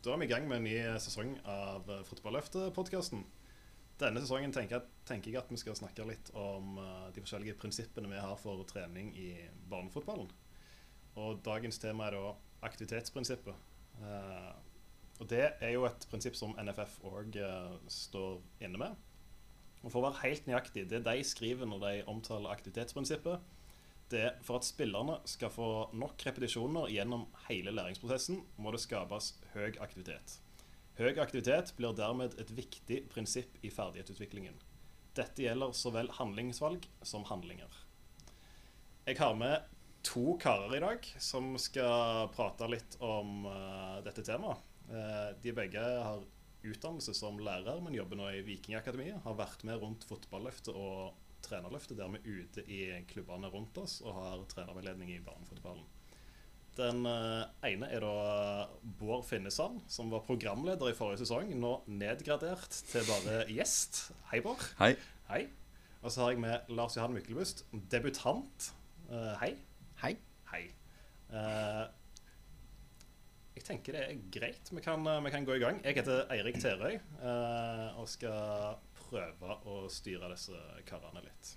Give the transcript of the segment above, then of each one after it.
Da er vi i gang med en ny sesong av Fotballøftet-podkasten. Denne sesongen tenker jeg, tenker jeg, at vi skal snakke litt om uh, de forskjellige prinsippene vi har for trening i barnefotballen. Og dagens tema er da aktivitetsprinsippet. Uh, og det er jo et prinsipp som NFF òg står inne med. Og for å være helt nøyaktig, det de skriver når de omtaler aktivitetsprinsippet, det er for at spillerne skal få nok repetisjoner gjennom hele læringsprosessen, må det skapes høy aktivitet. Høy aktivitet blir dermed et viktig prinsipp i ferdighetsutviklingen. Dette gjelder så vel handlingsvalg som handlinger. Jeg har med to karer i dag som skal prate litt om uh, dette temaet. Uh, de begge har utdannelse som lærer, men jobber nå i Vikingakademiet. Har vært med rundt fotballøftet og trenerløftet, der vi er ute i klubbene rundt oss og har trenerveiledning i barnefotballen. Den eh, ene er da Bård Finnesand, som var programleder i forrige sesong. Nå nedgradert til bare gjest. Hei, Bård. Hei. Hei. Og så har jeg med Lars Johan Myklebust, debutant. Uh, hei. Hei. Hei. Uh, jeg tenker det er greit. Vi kan, vi kan, gå i gang. Jeg heter Eirik Terøy uh, og skal prøve å styre disse karene litt.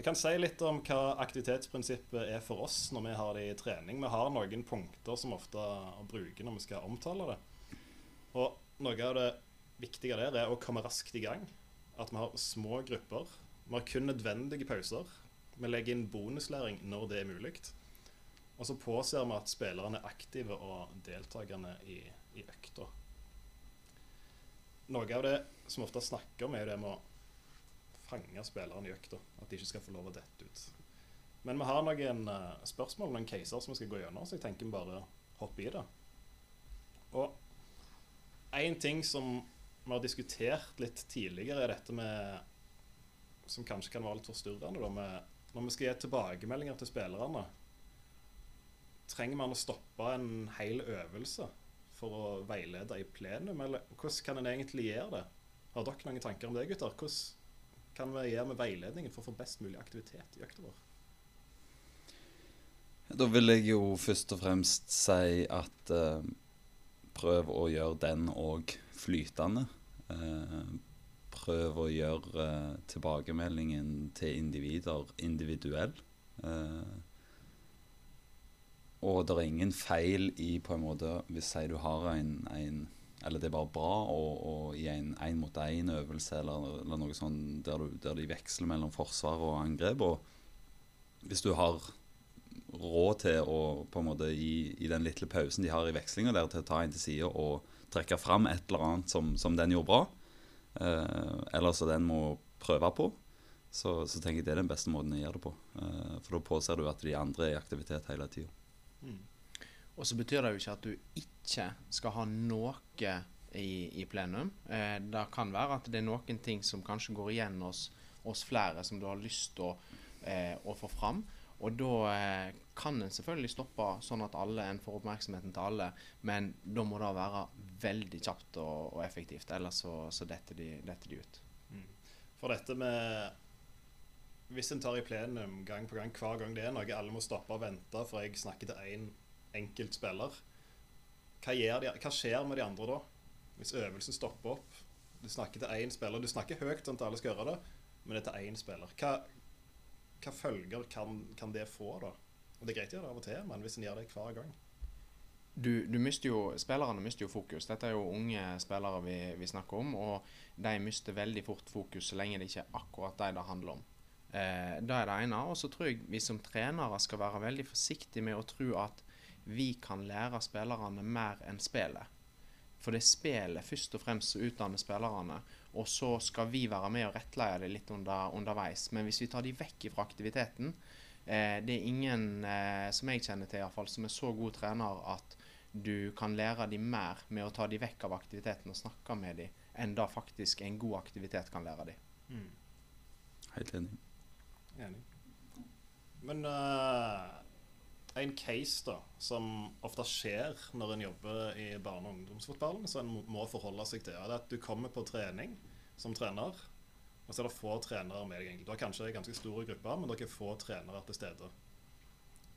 Jeg kan si litt om hva aktivitetsprinsippet er for oss når vi har det i trening. Vi har noen punkter som ofte bruker når vi skal omtale det. Og noe av det viktige der er å komme raskt i gang. At vi har små grupper. Vi har kun nødvendige pauser. Vi legger inn bonuslæring når det er mulig. Og så påser vi at spillerne er aktive og deltakende i, i økta. Noe av det som ofte snakker om, er det med å fange spillerne i økta. At de ikke skal få lov å dette ut. Men vi har noen uh, spørsmål, noen caser som vi skal gå gjennom, så jeg tenker vi bare hopper i det. Og én ting som vi har diskutert litt tidligere, er dette med Som kanskje kan være litt forstyrrende, da, med, når vi skal gi tilbakemeldinger til spillerne. Trenger man å stoppe en hel øvelse for å veilede i plenum, eller hvordan kan en egentlig gjøre det? Har dere noen tanker om det, gutter? Hvordan kan vi gjøre med veiledningen for å få best mulig aktivitet i økta vår? Da vil jeg jo først og fremst si at eh, prøv å gjøre den òg flytende. Eh, prøv å gjøre uh, tilbakemeldingen til individer individuell. og det er ingen feil i på en måte Hvis du har en, en eller det er bare bra å, i en én-mot-én-øvelse eller, eller, noe sånt der, du, der, de veksler mellom forsvar og angrep. Og hvis du har råd til å på en måte i, i den lille pausen de har i vekslinga der, til å ta en til side og trekke fram et eller annet som, som den gjorde bra, eh, eller som den må prøve på, så, så, tenker jeg det er den beste måten å gjøre det på. Eh, for da påser du at de andre er i aktivitet hele tida. Mm. Og så betyr det jo ikke at du ikke skal ha noe i, i plenum. Eh, det kan være at det er noen ting som kanskje går igjen hos, hos flere, som du har lyst til å, eh, å få fram. Og da eh, kan en selvfølgelig stoppe sånn at alle en får oppmerksomheten til alle, men da må det være veldig kjapt og, og effektivt, ellers så, så detter, de, detter, de, ut. Mm. For dette med Hvis en tar i plenum gang på gang hver gang det er noe, alle må stoppe og vente for jeg snakker til én enkelt spiller. Hva, de, hva, skjer med de andre da? Hvis øvelsen stopper opp? Du snakker til én spiller. Du snakker høyt sånn at alle skal høre det, men det er til én spiller. Hva, hva følger kan, kan, det få, da? Og Det er greit å gjøre det av og til, men hvis en gjør det hver gang du, du mister jo, Spillerne mister jo fokus. Dette er jo unge spillere vi, vi, snakker om. Og de mister veldig fort fokus så lenge det ikke er akkurat de det handler om. Eh, det er det ene. Og så tror jeg vi som trenere skal være veldig forsiktige med å tro at vi kan lære spillerne mer enn spillet. For det er spillet først og fremst som utdanner spillerne. Og så skal vi være med og rettleie det litt under, underveis. Men hvis vi tar de vekk fra aktiviteten eh, Det er ingen eh, som jeg kjenner til, i fall, som er så god trener at du kan lære dem mer med å ta dem vekk av aktiviteten og snakke med dem, enn da faktisk en god aktivitet kan lære dem. Mm. Helt enig. Enig. Men uh en case da, som ofte skjer når en jobber i barne- og ungdomsfotballen, som en må forholde seg til, er at du kommer på trening som trener, og så er det få trenere med deg. Du har kanskje ganske store grupper, men dere er få trenere til stede.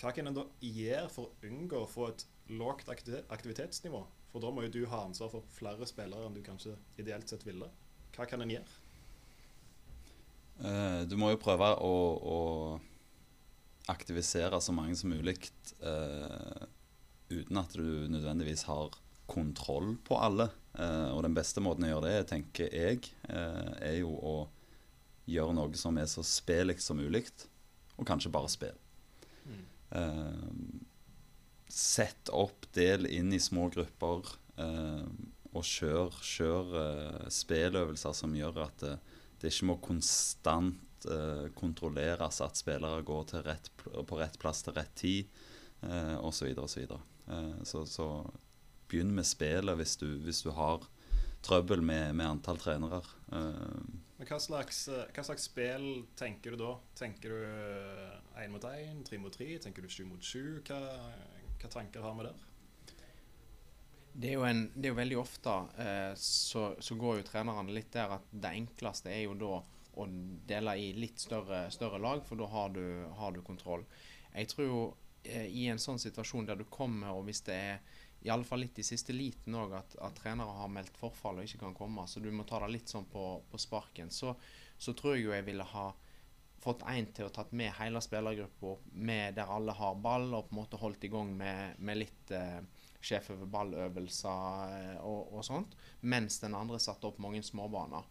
Hva kan en da gjøre for å unngå å få et lågt aktivitetsnivå For da må jo du ha ansvar for flere spillere enn du kanskje ideelt sett ville. Hva kan en gjøre? Uh, du må jo prøve å, å aktivisere så mange som mulig eh, uten at du nødvendigvis har kontroll på alle. Eh, og den beste måten å gjøre det, tenker jeg, eh, er jo å gjøre noe som er så spelig som mulig, og kanskje bare spill. Mm. sett opp, del inn i små grupper, eh, og kjør, kjør spilløvelser som gjør at det, det ikke må konstant kontrolleres at spillere går rett, på rett plass til rett tid, eh, osv. osv. Så, så begynn med spillet hvis du, hvis du har trøbbel med, med antall trenere. Uh, Men hva slags, eh, hva slags, spill tenker du da? Tenker du én mot én, tre mot tre? Tenker du sju mot sju? Hva, hva, tanker har vi der? Det er jo, en, det er jo veldig ofte eh, så, så, går jo trenerne litt der at det enkleste er jo da å dele i litt større, større lag, for da har du, har du kontroll. Jeg tror jo eh, i en sånn situasjon der du kommer, og hvis det er i alle fall litt i siste liten òg at, at, trenere har meldt forfall og ikke kan komme. Så du må ta det litt sånn på, på sparken. Så, så, tror jeg jo jeg ville ha fått én til å tatt med hele spillergruppa der alle har ball, og på en måte holdt i gang med, med litt eh, sjef over ball-øvelser eh, og, og, sånt, mens den andre satte opp mange småbaner.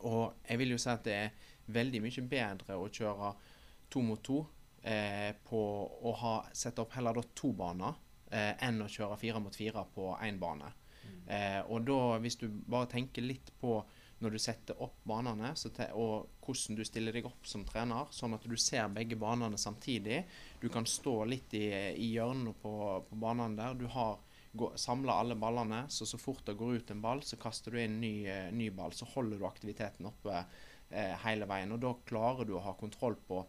Og jeg vil jo si at det er veldig mye bedre å kjøre to mot to eh, på å ha, sette opp heller da to baner eh, enn å kjøre fire mot fire på én bane. Mm. Eh, og da, hvis du bare tenker litt på når du setter opp banene, og hvordan du stiller deg opp som trener, sånn at du ser begge banene samtidig. Du kan stå litt i, i hjørnet på, på banene der. Du har samla alle ballene, så så fort det går ut en ball, så kaster du inn ny, eh, ny ball. Så holder du aktiviteten oppe eh, hele veien. Og da klarer du å ha kontroll på,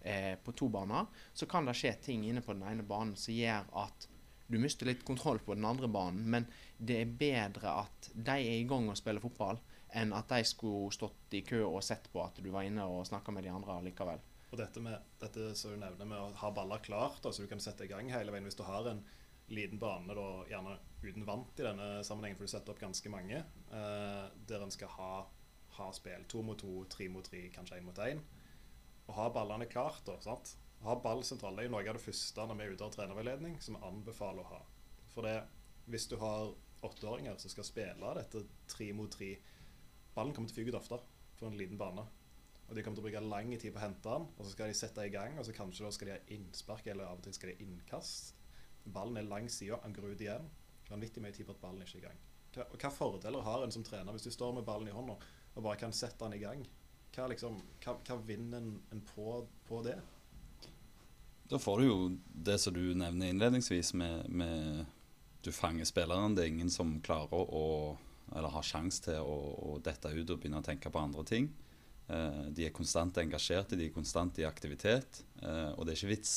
eh, på to baner. Så kan det skje ting inne på den ene banen som gjør at du mister litt kontroll på den andre banen, men det er bedre at de er i gang og spiller fotball, enn at de skulle stått i kø og sett på at du var inne og snakka med de andre likevel. Og dette, med, dette som du nevner med å ha baller klart, så du kan sette i gang hele veien hvis du har en liten bane, da, gjerne uten vant i denne sammenhengen, for du setter opp ganske mange, eh, der en skal ha, ha spill to mot to, tre mot tre, kanskje én mot én. Og ha ballene klart, da, sant? Ha ball sentralt er jo noe av det første når vi er ute av trenerveiledning, som vi anbefaler å ha. For det, hvis du har åtteåringer som skal spille dette tre mot tre Ballen kommer til å fyke ut ofte for en liten bane. Og de kommer til å bruke lang tid på å hente den, og så skal de sette i gang, og så kanskje da skal de ha innspark, eller av og til skal de ha innkast. Ballen er lang side, han går ut igjen. Vanvittig mye tid på at ballen ikke er i gang. Hva, hva fordeler har en som trener hvis du står med ballen i hånda og bare kan sette den i gang? Hva, liksom, hva, hva vinner en, en på, på det? Da får du jo det som du nevner innledningsvis, med, med du fanger spilleren. Det er ingen som klarer å eller har sjanse til å, å, dette ut og begynne å tenke på andre ting. Eh, de er konstant engasjerte, de er konstant i aktivitet. Eh, og det er, ikke vits,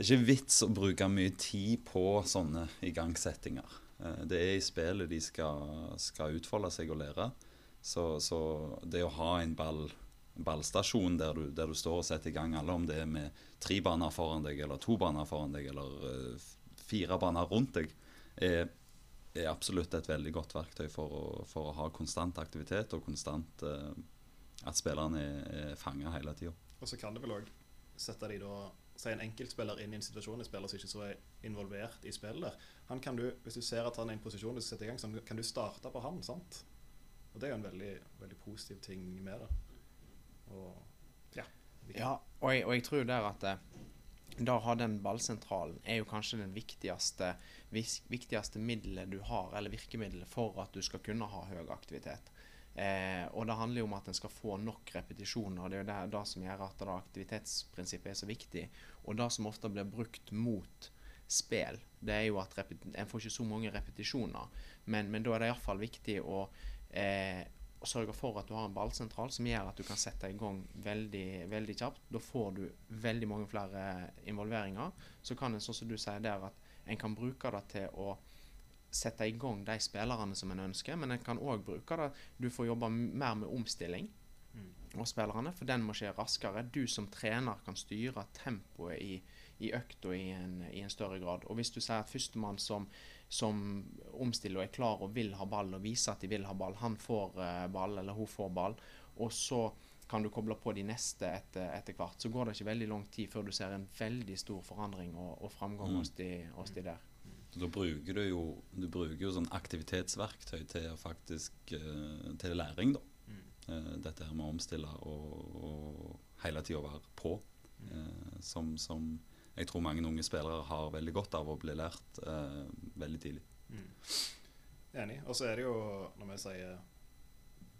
det er ikke vits å bruke mye tid på sånne igangsettinger. Eh, det er i spillet de skal, skal utfolde seg og lære. Så, så, det å ha en ball ballstasjon der du, der du, står og setter i gang alle, om det er med tre baner foran deg, eller to baner foran deg, eller uh, fire baner rundt deg, er, er, absolutt et veldig godt verktøy for å, for å ha konstant aktivitet og konstant uh, at spillerne er, er fanga hele tida. Og så kan det vel òg sette de da Si en enkeltspiller inn i en situasjon, en spiller som ikke så er involvert i spillet. Han kan du, Hvis du ser at han er i en posisjon du skal sette i gang, så kan du starte på han. sant? Og Det er jo en veldig, veldig positiv ting med det. Og, ja, ja og, jeg, og, jeg, tror der at eh, da å ha den ballsentralen er jo kanskje den viktigste, viktigste middelet du har, eller virkemiddelet for at du skal kunne ha høy aktivitet. Eh, og det handler jo om at en skal få nok repetisjoner. Det er jo det, det som gjør at det aktivitetsprinsippet er så viktig. Og det som ofte blir brukt mot spill, det er jo at en får ikke så mange repetisjoner. Men, men da er det iallfall viktig å eh, sørge for at du har en ballsentral som gjør at du kan sette i gang veldig, veldig kjapt. Da får du veldig mange flere involveringer. Så kan en, sånn som du sier der, at en kan bruke det til å sette i gang de spillerne som en ønsker, men en kan òg bruke det Du får jobbe mer med omstilling mm. av spillerne, for den må skje raskere. Du som trener kan styre tempoet i, i økta i, en- i en større grad. Og hvis du sier at førstemann som, som omstiller og er klar og vil ha ball, og viser at de vil ha ball, han får eh, ball, eller hun får ball, og så kan du koble på de neste etter, etter hvert, så går det ikke veldig lang tid før du ser en veldig stor forandring og, og framgang Mm. hos, de, hos de der. Da bruker du jo, du bruker jo sånn aktivitetsverktøy til faktisk eh, til læring, da. Mm. Eh, dette her med å omstille og, og hele tida være på. Mm. som, som jeg tror mange unge spillere har veldig godt av å bli lært eh, veldig tidlig. Mm. Enig. Og så er det jo, når vi sier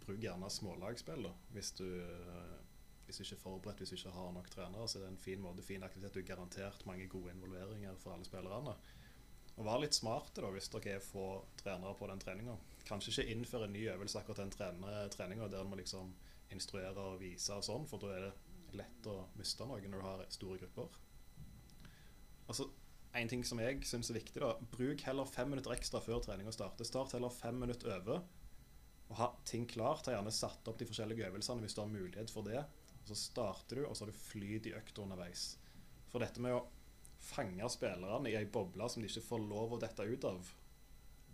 bruk gjerne smålagsspill, da. Hvis du, eh, hvis du ikke er forberedt, hvis du ikke har nok trenere, så er det en fin måte, fin aktivitet. Du er garantert mange gode involveringer for alle spillerne. Og vær litt smarte da, hvis dere er få trenere på den treninga. Kanskje ikke innføre en ny øvelse akkurat den treninga der en må liksom instruere og vise og sånn, for da er det lett å miste noe når du har store grupper. Altså, en ting som jeg syns er viktig, da. Bruk heller fem minutter ekstra før treninga starter. Start heller fem minutter over. Og ha ting klart. Ha gjerne satt opp de forskjellige øvelsene hvis du har mulighet for det. Og så starter du, og så har du flyt i økta underveis. For dette med å fange spillerne i ei boble som de ikke får lov å dette ut av,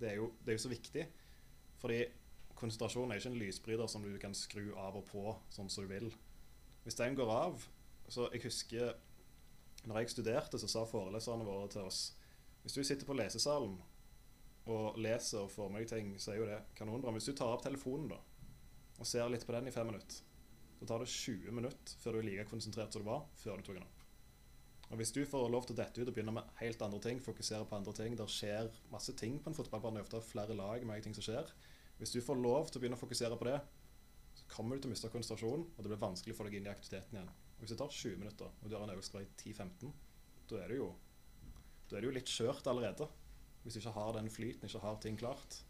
det er jo, det er jo så viktig. Fordi konsentrasjon er ikke en lysbryter som du kan skru av og på sånn som du vil. Hvis den går av Så jeg husker når jeg studerte, så sa foreleserne våre til oss Hvis du sitter på lesesalen og leser og får med deg ting, så er jo det kanonbra. Men hvis du tar opp telefonen da og ser litt på den i fem minutter, så tar det 20 minutter før du er like konsentrert som du var før du tok den opp. Og Hvis du får lov til å dette ut og begynne med helt andre ting, fokusere på andre ting Der skjer masse ting på en fotballbane, det ofte flere lag, mange ting som skjer. Hvis du får lov til å begynne å fokusere på det, så kommer du til å miste konsentrasjonen, og det blir vanskelig å få deg inn i aktiviteten igjen. Og Hvis det tar 20 minutter, og du har en øvelse som i 10-15, da er du jo det jo litt skjørt allerede. Hvis du ikke har den flyten, ikke har ting klart.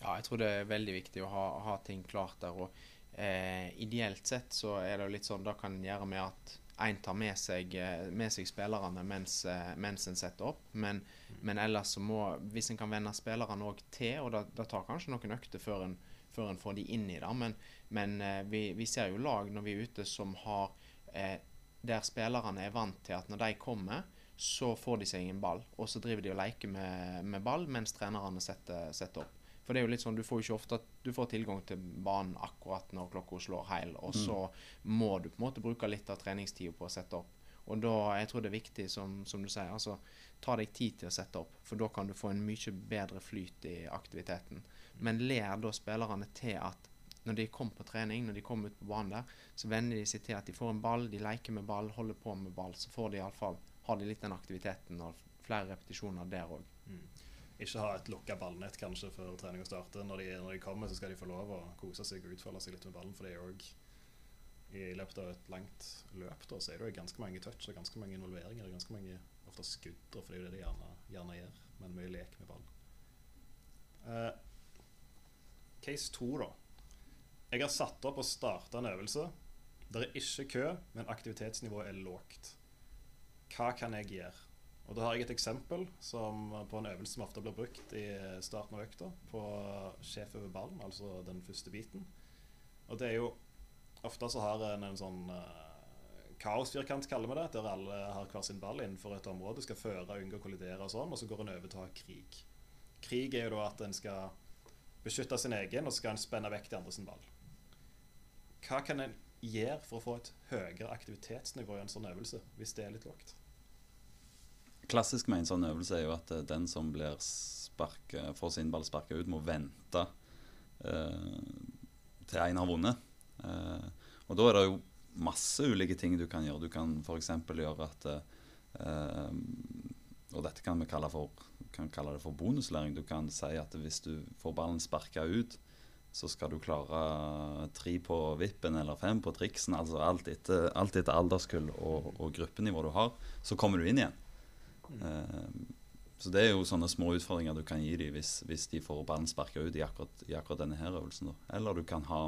Ja, jeg tror det er veldig viktig å ha, ha ting klart der. Og eh, ideelt sett så er det jo litt sånn Da kan en gjøre med at en tar med seg, eh, med seg spillerne mens, eh, mens en setter opp. Men, men ellers så må Hvis en kan vende spillerne òg til, og det tar kanskje noen økter før en, før en får de inn i det, men, men eh, vi, vi ser jo lag når vi er ute som har eh, Der spillerne er vant til at når de kommer så får de seg en ball, og så driver de og leker med, med ball mens trenerne setter, setter opp. For det er jo litt sånn, Du får jo ikke ofte du får tilgang til banen akkurat når klokka slår heil, og så må du på en måte bruke litt av treningstida på å sette opp. Og da, jeg tror det er viktig, som, som du sier, altså ta deg tid til å sette opp, for da kan du få en mye bedre flyt i aktiviteten. Men lær da spillerne til at når de kommer på trening, når de kommer ut på banen der, så venner de seg til at de får en ball, de leker med ball, holder på med ball. Så får de iallfall har de litt den aktiviteten og flere repetisjoner der òg. Ikke ha et lukka ballnett kanskje før treninga starter. Når de, når de kommer, så skal de få lov å kose seg og utfolde seg litt med ballen. For det er jo i løpet av et langt løp da, så er det jo ganske mange touch og ganske mange involveringer. og Ganske mange ofte skudd, for det er jo det de gjerne, gjerne gjør. Men mye lek med ball. Uh, case 2, da. Jeg har satt opp og starta en øvelse. Det er ikke kø, men aktivitetsnivået er lågt. Hva kan jeg gjøre? Og Da har jeg et eksempel som, på en øvelse som ofte blir brukt i starten av økta, på sjef over ballen, altså den første biten. Og det er jo Ofte så har en en sånn uh, kaosfirkant, kaller vi det, der alle har hver sin ball innenfor et område, skal føre, unngå å kollidere og sånn, og så går en over til å ha krig. Krig er jo da at en skal beskytte sin egen, og så skal en spenne vekk de andre sin ball. Hva kan en gjøre for å få et høyere aktivitetsnivå i en sånn øvelse, hvis det er litt lågt? Klassisk med en sånn øvelse er jo at eh, den som blir sparket, får sin ball sparka ut, må vente eh, til en har vunnet. Eh, og da er det jo masse ulike ting du kan gjøre. Du kan f.eks. gjøre at eh, Og dette kan vi kalle, for, kan kalle det for bonuslæring. Du kan si at hvis du får ballen sparka ut, så skal du klare tre på vippen eller fem på triksen. Altså alt etter, alt etter alderskull og, og gruppenivå du har. Så kommer du inn igjen. Eh, så det er jo sånne små utfordringer du kan gi dem hvis, hvis de får ballen sparka ut i akkurat, i akkurat denne her øvelsen. Da. Eller du kan ha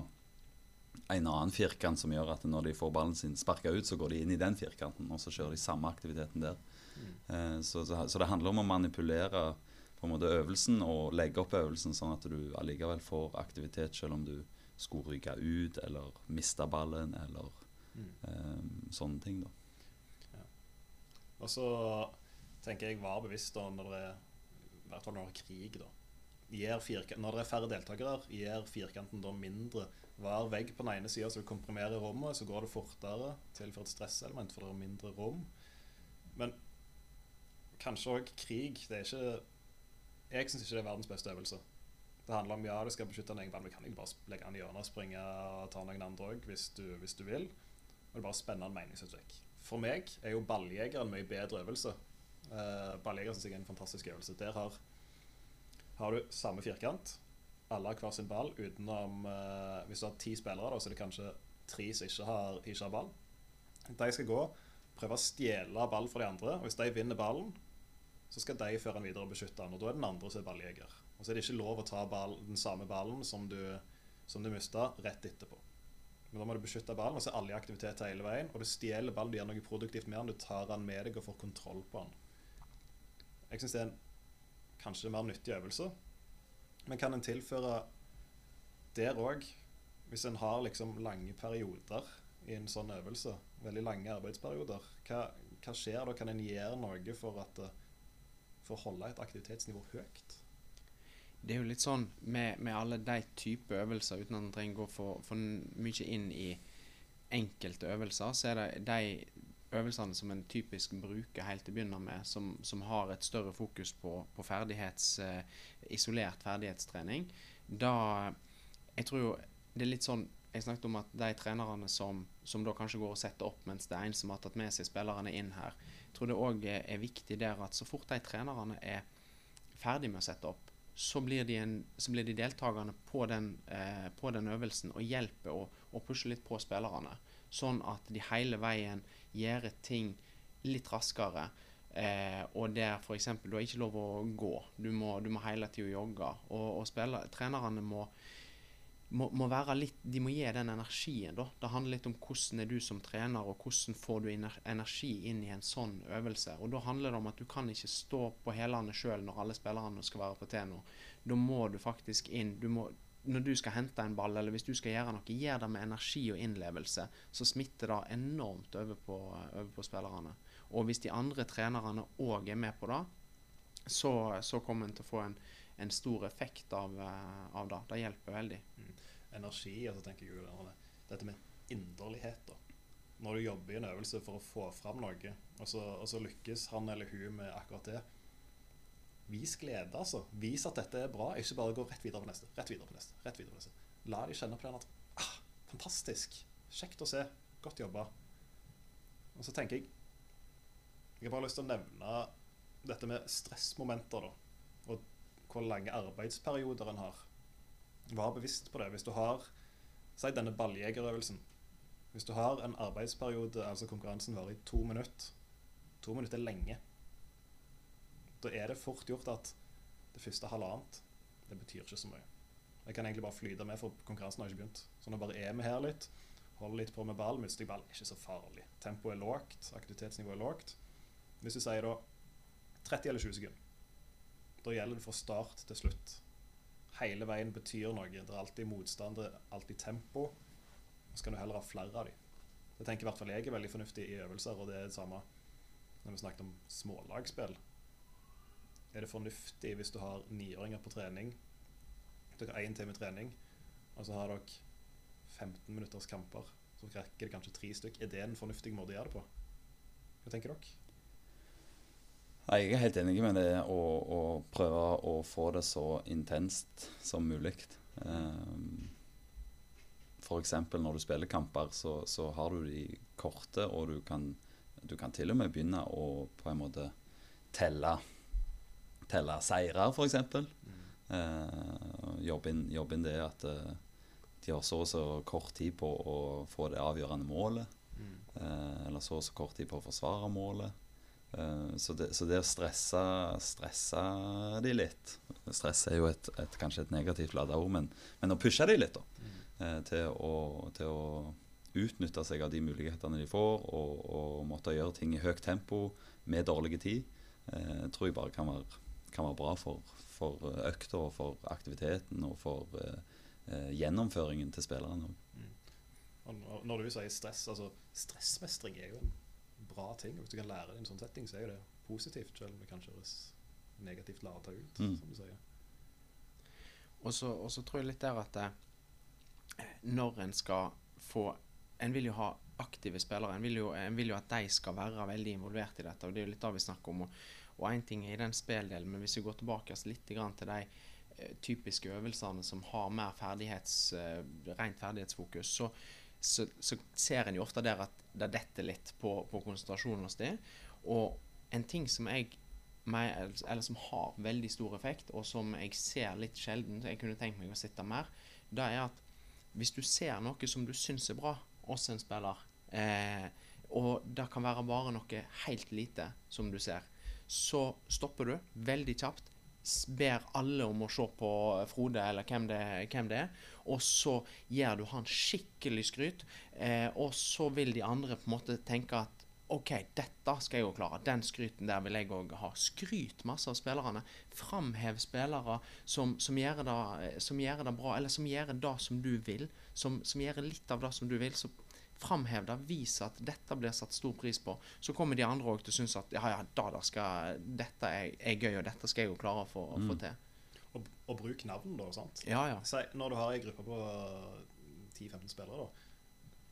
en annen firkant som gjør at når de får ballen sin sparka ut, så går de inn i den firkanten, og så kjører de samme aktiviteten der. Eh, så, så, så det handler om å manipulere på en måte øvelsen og legge opp øvelsen sånn at du allikevel får aktivitet selv om du skulle ryke ut eller miste ballen eller eh, sånne ting. da. Og så tenker jeg var bevisst da når det I hvert fall når det er krig, da. Når det er færre deltakere, gir firkanten da mindre hver vegg på den ene sida, så du komprimerer rommet, så går det fortere. Tilført stresselement, for det er mindre rom. Men kanskje òg krig. Det er ikke Jeg syns ikke det er verdens beste øvelse. Det handler om ja, du skal beskytte en egen band, men kan ikke bare legge den i hjørnet og springe og ta noen andre òg hvis, hvis du vil. Og det er bare spennende meningsløst. For meg er jo balljeger en mye bedre øvelse. Uh, balljeger syns jeg er en fantastisk øvelse. Der har, har du samme firkant. Alle har hver sin ball utenom uh, Hvis du har ti spillere, da, så er det kanskje tre som ikke har, ikke har ball. De skal gå, prøve å stjele ball fra de andre. Og hvis de vinner ballen, så skal de føre den videre og beskytte den. Og da er den andre som er balljeger. Og så er det ikke lov å ta ball, den samme ballen som du, som du mista, rett etterpå. Men da må du beskytte ballen, og så er alle i aktivitet hele veien. Og du stjeler ballen, du gjør noe produktivt med den, du tar den med deg og får kontroll på den. Jeg syns det er en kanskje mer nyttig øvelse. Men kan en tilføre der òg, hvis en har liksom lange perioder i en sånn øvelse, veldig lange arbeidsperioder, hva, hva skjer da? Kan en gjøre noe for, at, eh, for å holde et aktivitetsnivå høyt? Det er jo litt sånn med, med alle de typer øvelser, uten at en trenger gå for, for mye inn i enkelte øvelser, så er det de øvelsene som en typisk bruker helt til å begynne med, som, som har et større fokus på, på ferdighets, eh, isolert ferdighetstrening. Da Jeg tror jo det er litt sånn Jeg snakket om at de trenerne som, som da kanskje går og setter opp, mens det er en som har tatt med seg spillerne inn her, jeg tror det òg er, viktig der at så fort de trenerne er ferdig med å sette opp, så blir de, en, så blir de deltakerne på den, eh, på den øvelsen og hjelper å, å pushe litt på spillerne. Sånn at de hele veien gjør ting litt raskere. Eh, og der f.eks. du har ikke lov å gå. Du må, du må hele tida jogge. Og, og spiller, trenerne må, må, må være litt De må gi den energien, da. Det handler litt om hvordan er du som trener, og hvordan får du energi inn i en sånn øvelse. Og da handler det om at du kan ikke stå på hælene sjøl når alle spillerne skal være på Teno. Da må du faktisk inn. Du må, når du skal hente en ball, eller hvis du skal gjøre noe, gjør det med energi og innlevelse. Så smitter det enormt over på, over på spillerne. Og hvis de andre trenerne òg er med på det, så, så kommer en til å få en, en stor effekt av, eh, av det. Det hjelper veldig. Energi, og så tenker jeg det- dette med inderlighet. da. Når du jobber i en øvelse for å få fram noe, og så, og så lykkes han eller hun med akkurat det Vis glede, altså. Vis at dette er bra. Ikke bare gå rett videre på neste. Rett videre på neste. rett videre på neste. La de kjenne på den at ah, Fantastisk. Kjekt å se. Godt jobba. Og så tenker jeg Jeg har bare lyst til å nevne dette med stressmomenter, da. Og hvor lange arbeidsperioder en har. Vær bevisst på det. Hvis du har Si denne balljegerøvelsen. Hvis du har en arbeidsperiode, altså konkurransen varer i to minutter To minutter er lenge. Da er det fort gjort at det første halvannet Det betyr ikke så mye. Jeg kan egentlig bare flyte med, for konkurransen har ikke begynt. Så nå bare er vi her litt. Holder litt på med ball. Mister jeg ball, ikke så farlig. Tempoet er lågt. Aktivitetsnivået er lågt. Hvis du sier da 30 eller 20 sekunder, da gjelder det fra start til slutt. Hele veien betyr noe. Det er alltid motstand, det er alltid tempo. Så kan du heller ha flere av dem. Det tenker i hvert fall jeg er veldig fornuftig i øvelser, og det er det samme når vi snakket om smålagsspill. Er det fornuftig hvis du har niåringer på trening, dere har én time trening, og så har dere 15 minutters kamper, så rekker det kanskje tre stykk. Er det en fornuftig måte å gjøre det på? Hva tenker dere? Jeg er helt enig med det å, å prøve å få det så intenst som mulig. Um, F.eks. når du spiller kamper, så, så har du de korte, og du kan, du kan til og med begynne å på en måte telle, telle seirer, f.eks. Uh, jobbe, inn, jobbe inn det at eh, de har så og så kort tid på å få det avgjørende målet. Eh, eller så og så kort tid på å forsvare målet. Eh, så, det, så det å stresse, stresse de litt Stress er jo et, et, kanskje et negativt lada ord, men, men å pushe de litt da, eh, til, å, til å utnytte seg av de mulighetene de får, og, og måtte gjøre ting i høyt tempo med dårlig tid, eh, tror jeg bare kan være, kan være bra for, for økta og for aktiviteten og for eh, eh, gjennomføringen til spillerne. Mm. Og når- du sier stress, altså stressmestring er jo en bra ting. Hvis du kan lære det i en sånn setting, så er jo det positivt, selv om det kanskje kjøres negativt lada ut, Mm. som du sier. Og så, og så tror jeg litt der at eh, når en skal få En vil jo ha aktive spillere. En vil jo, en vil jo at de skal være veldig involvert i dette. og Det er jo litt det vi snakker om. Og én ting er i den spilldelen, men hvis vi går tilbake altså litt til de eh, typiske øvelsene som har mer ferdighets, eh, rent ferdighetsfokus, så, så, så ser en jo ofte der at det detter litt på, på konsentrasjonen hos dem. Og en ting som jeg eller som har veldig stor effekt, og som jeg ser litt sjelden, jeg kunne tenkt meg å sitte mer, det er at hvis du ser noe som du syns er bra hos en spiller, eh, og det kan være bare noe helt lite som du ser, så stopper du veldig kjapt, ber alle om å se på Frode eller hvem det, hvem det er, og så gir du han skikkelig skryt, eh, og så vil de andre på en måte tenke at OK, dette skal jeg jo klare. Den skryten der vil jeg òg ha. Skryt masse av spillerne. Framhev spillere som, som, gjør det, som gjør det bra, eller som gjør det som du vil. Som, som gjør litt av det som du vil. Så framhev det. Vis at dette blir satt stor pris på. Så kommer de andre òg til å synes at ja, ja, da, da skal, dette er, er gøy, og dette skal jeg jo klare å få, mm. få til. Og, og bruk navn, da. sant? Ja, ja. Si, når du har ei gruppe på 10-15 spillere, da.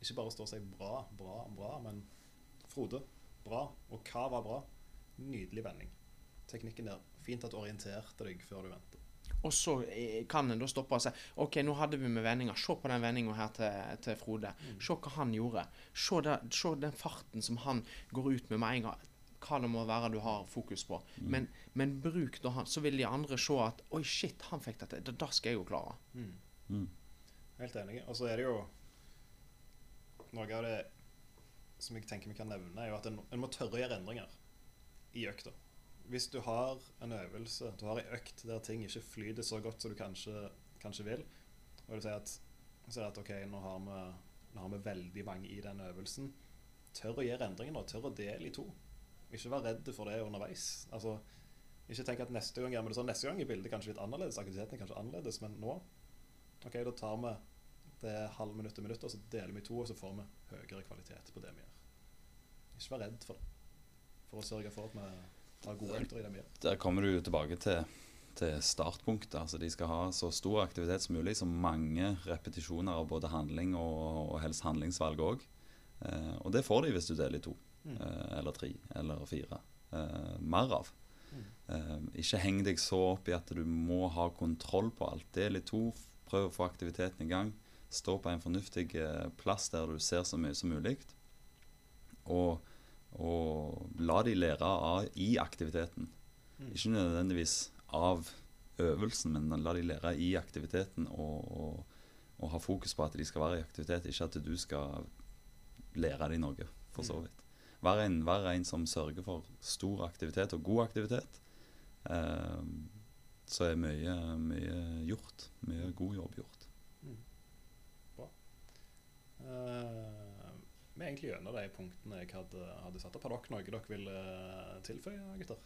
Ikke bare stå og si bra, bra, bra, men Frode, bra. Og hva var bra? Nydelig vending. Teknikken der. Fint at du orienterte deg før du ventet. Og så eh, kan en da stoppe og si OK, nå hadde vi med vendinger. Se på den vendinga her til, til Frode. Se hva han gjorde. Se, der, se den farten som han går ut med med en gang. Hva det må være du har fokus på. Men, men bruk da han, så vil de andre se at Oi, shit, han fikk dette. Det, det skal jeg jo klare. Mm. Helt enig. Og så er det jo Noe av det som jeg tenker vi kan nevne, er jo at en, en må tørre å gjøre endringer i økta. Hvis du har en øvelse, du har ei økt der ting ikke flyter så godt som du kanskje, kanskje vil, og du sier at, sier at OK, nå har, vi, nå har vi veldig mange i den øvelsen, tør å gjøre endringer, nå. Tør å dele i to. Ikke vær redd for det underveis. Altså, ikke tenk at neste gang gjør vi det sånn. Neste gang er bildet kanskje litt annerledes, aktiviteten er kanskje annerledes, men nå OK, da tar vi det halv minutt til minutt, og så deler vi i to, og så får vi høyere kvalitet på det vi gjør. Ikke vær redd for det. For å sørge for at vi har gode økter i det vi. Der kommer du tilbake til, til startpunktet. Altså de skal ha så stor aktivitet som mulig, så mange repetisjoner av både handling og, og helst handlingsvalg òg. Eh, og det får de hvis du deler i to, Mm. eh, eller tre, eller fire. Eh, mer av. Mm. Eh, ikke heng deg så opp i at du må ha kontroll på alt. Del i to, prøv å få aktiviteten i gang. Stå på en fornuftig eh, plass der du ser så mye som mulig. Og, og la de lære av, i aktiviteten. Mm. Ikke nødvendigvis av øvelsen, men la de lære i aktiviteten og, og, og ha fokus på at de skal være i aktivitet, ikke at du skal lære dem noe, for så Mm. vidt. Vær en, vær en som sørger for stor aktivitet og god aktivitet. Eh, så er mye, mye gjort. Mye god jobb gjort. Eh, vi er egentlig gjennom de punktene jeg hadde, hadde satt opp. Har dere noe dere vil eh, tilføye, gutter?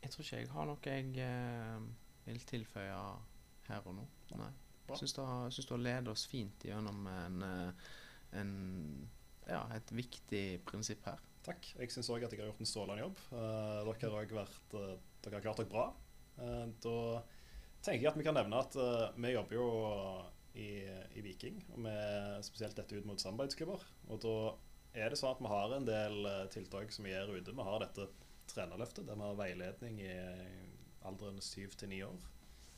Jeg tror ikke jeg har noe jeg eh, vil tilføye her og nå. Nei. Jeg Syns du har ledet oss fint gjennom en, eh, en ja, et viktig prinsipp her. Takk. Jeg syns òg at jeg har gjort en strålende jobb. Eh, dere har vært eh, Dere har klart dere bra. Eh, da tenker jeg at vi kan nevne at vi jobber jo i, i Viking, med spesielt dette ut mot samarbeidsklubber. Og da er det sånn at vi har en del eh, tiltak som vi gjør ute. Vi har dette trenerløftet, der vi har veiledning i alderen syv til ni år.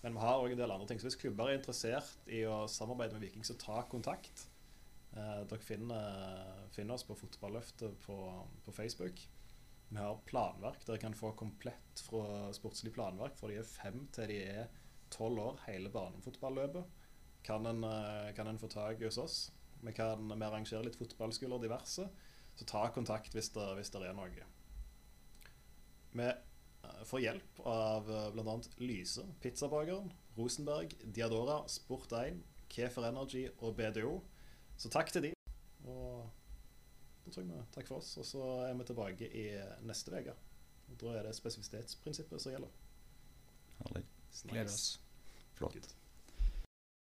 Men vi har òg en del andre ting. Så hvis klubber er interessert i å samarbeide med Viking, så ta kontakt. Eh, dere finner, finner oss på Fotballøftet på, på Facebook. Vi har planverk. Dere kan få komplett fra sportslig planverk fra de er fem til de er tolv år, hele barnefotballøpet. Kan en, eh, kan en få tak i hos oss. Vi kan vi arrangerer litt fotballskoler diverse. Så ta kontakt hvis det, hvis det er noe. Vi eh, får hjelp av bl.a. Lyse, Pizzabakeren, Rosenberg, Diadora, Sport1, Kefer Energy og BDO. Så takk til de. Og da tror jeg vi takk for oss. Og så er vi tilbake i neste uke. Da er det spesifisitetsprinsippet som gjelder. Herlig. Gleder oss. Flott.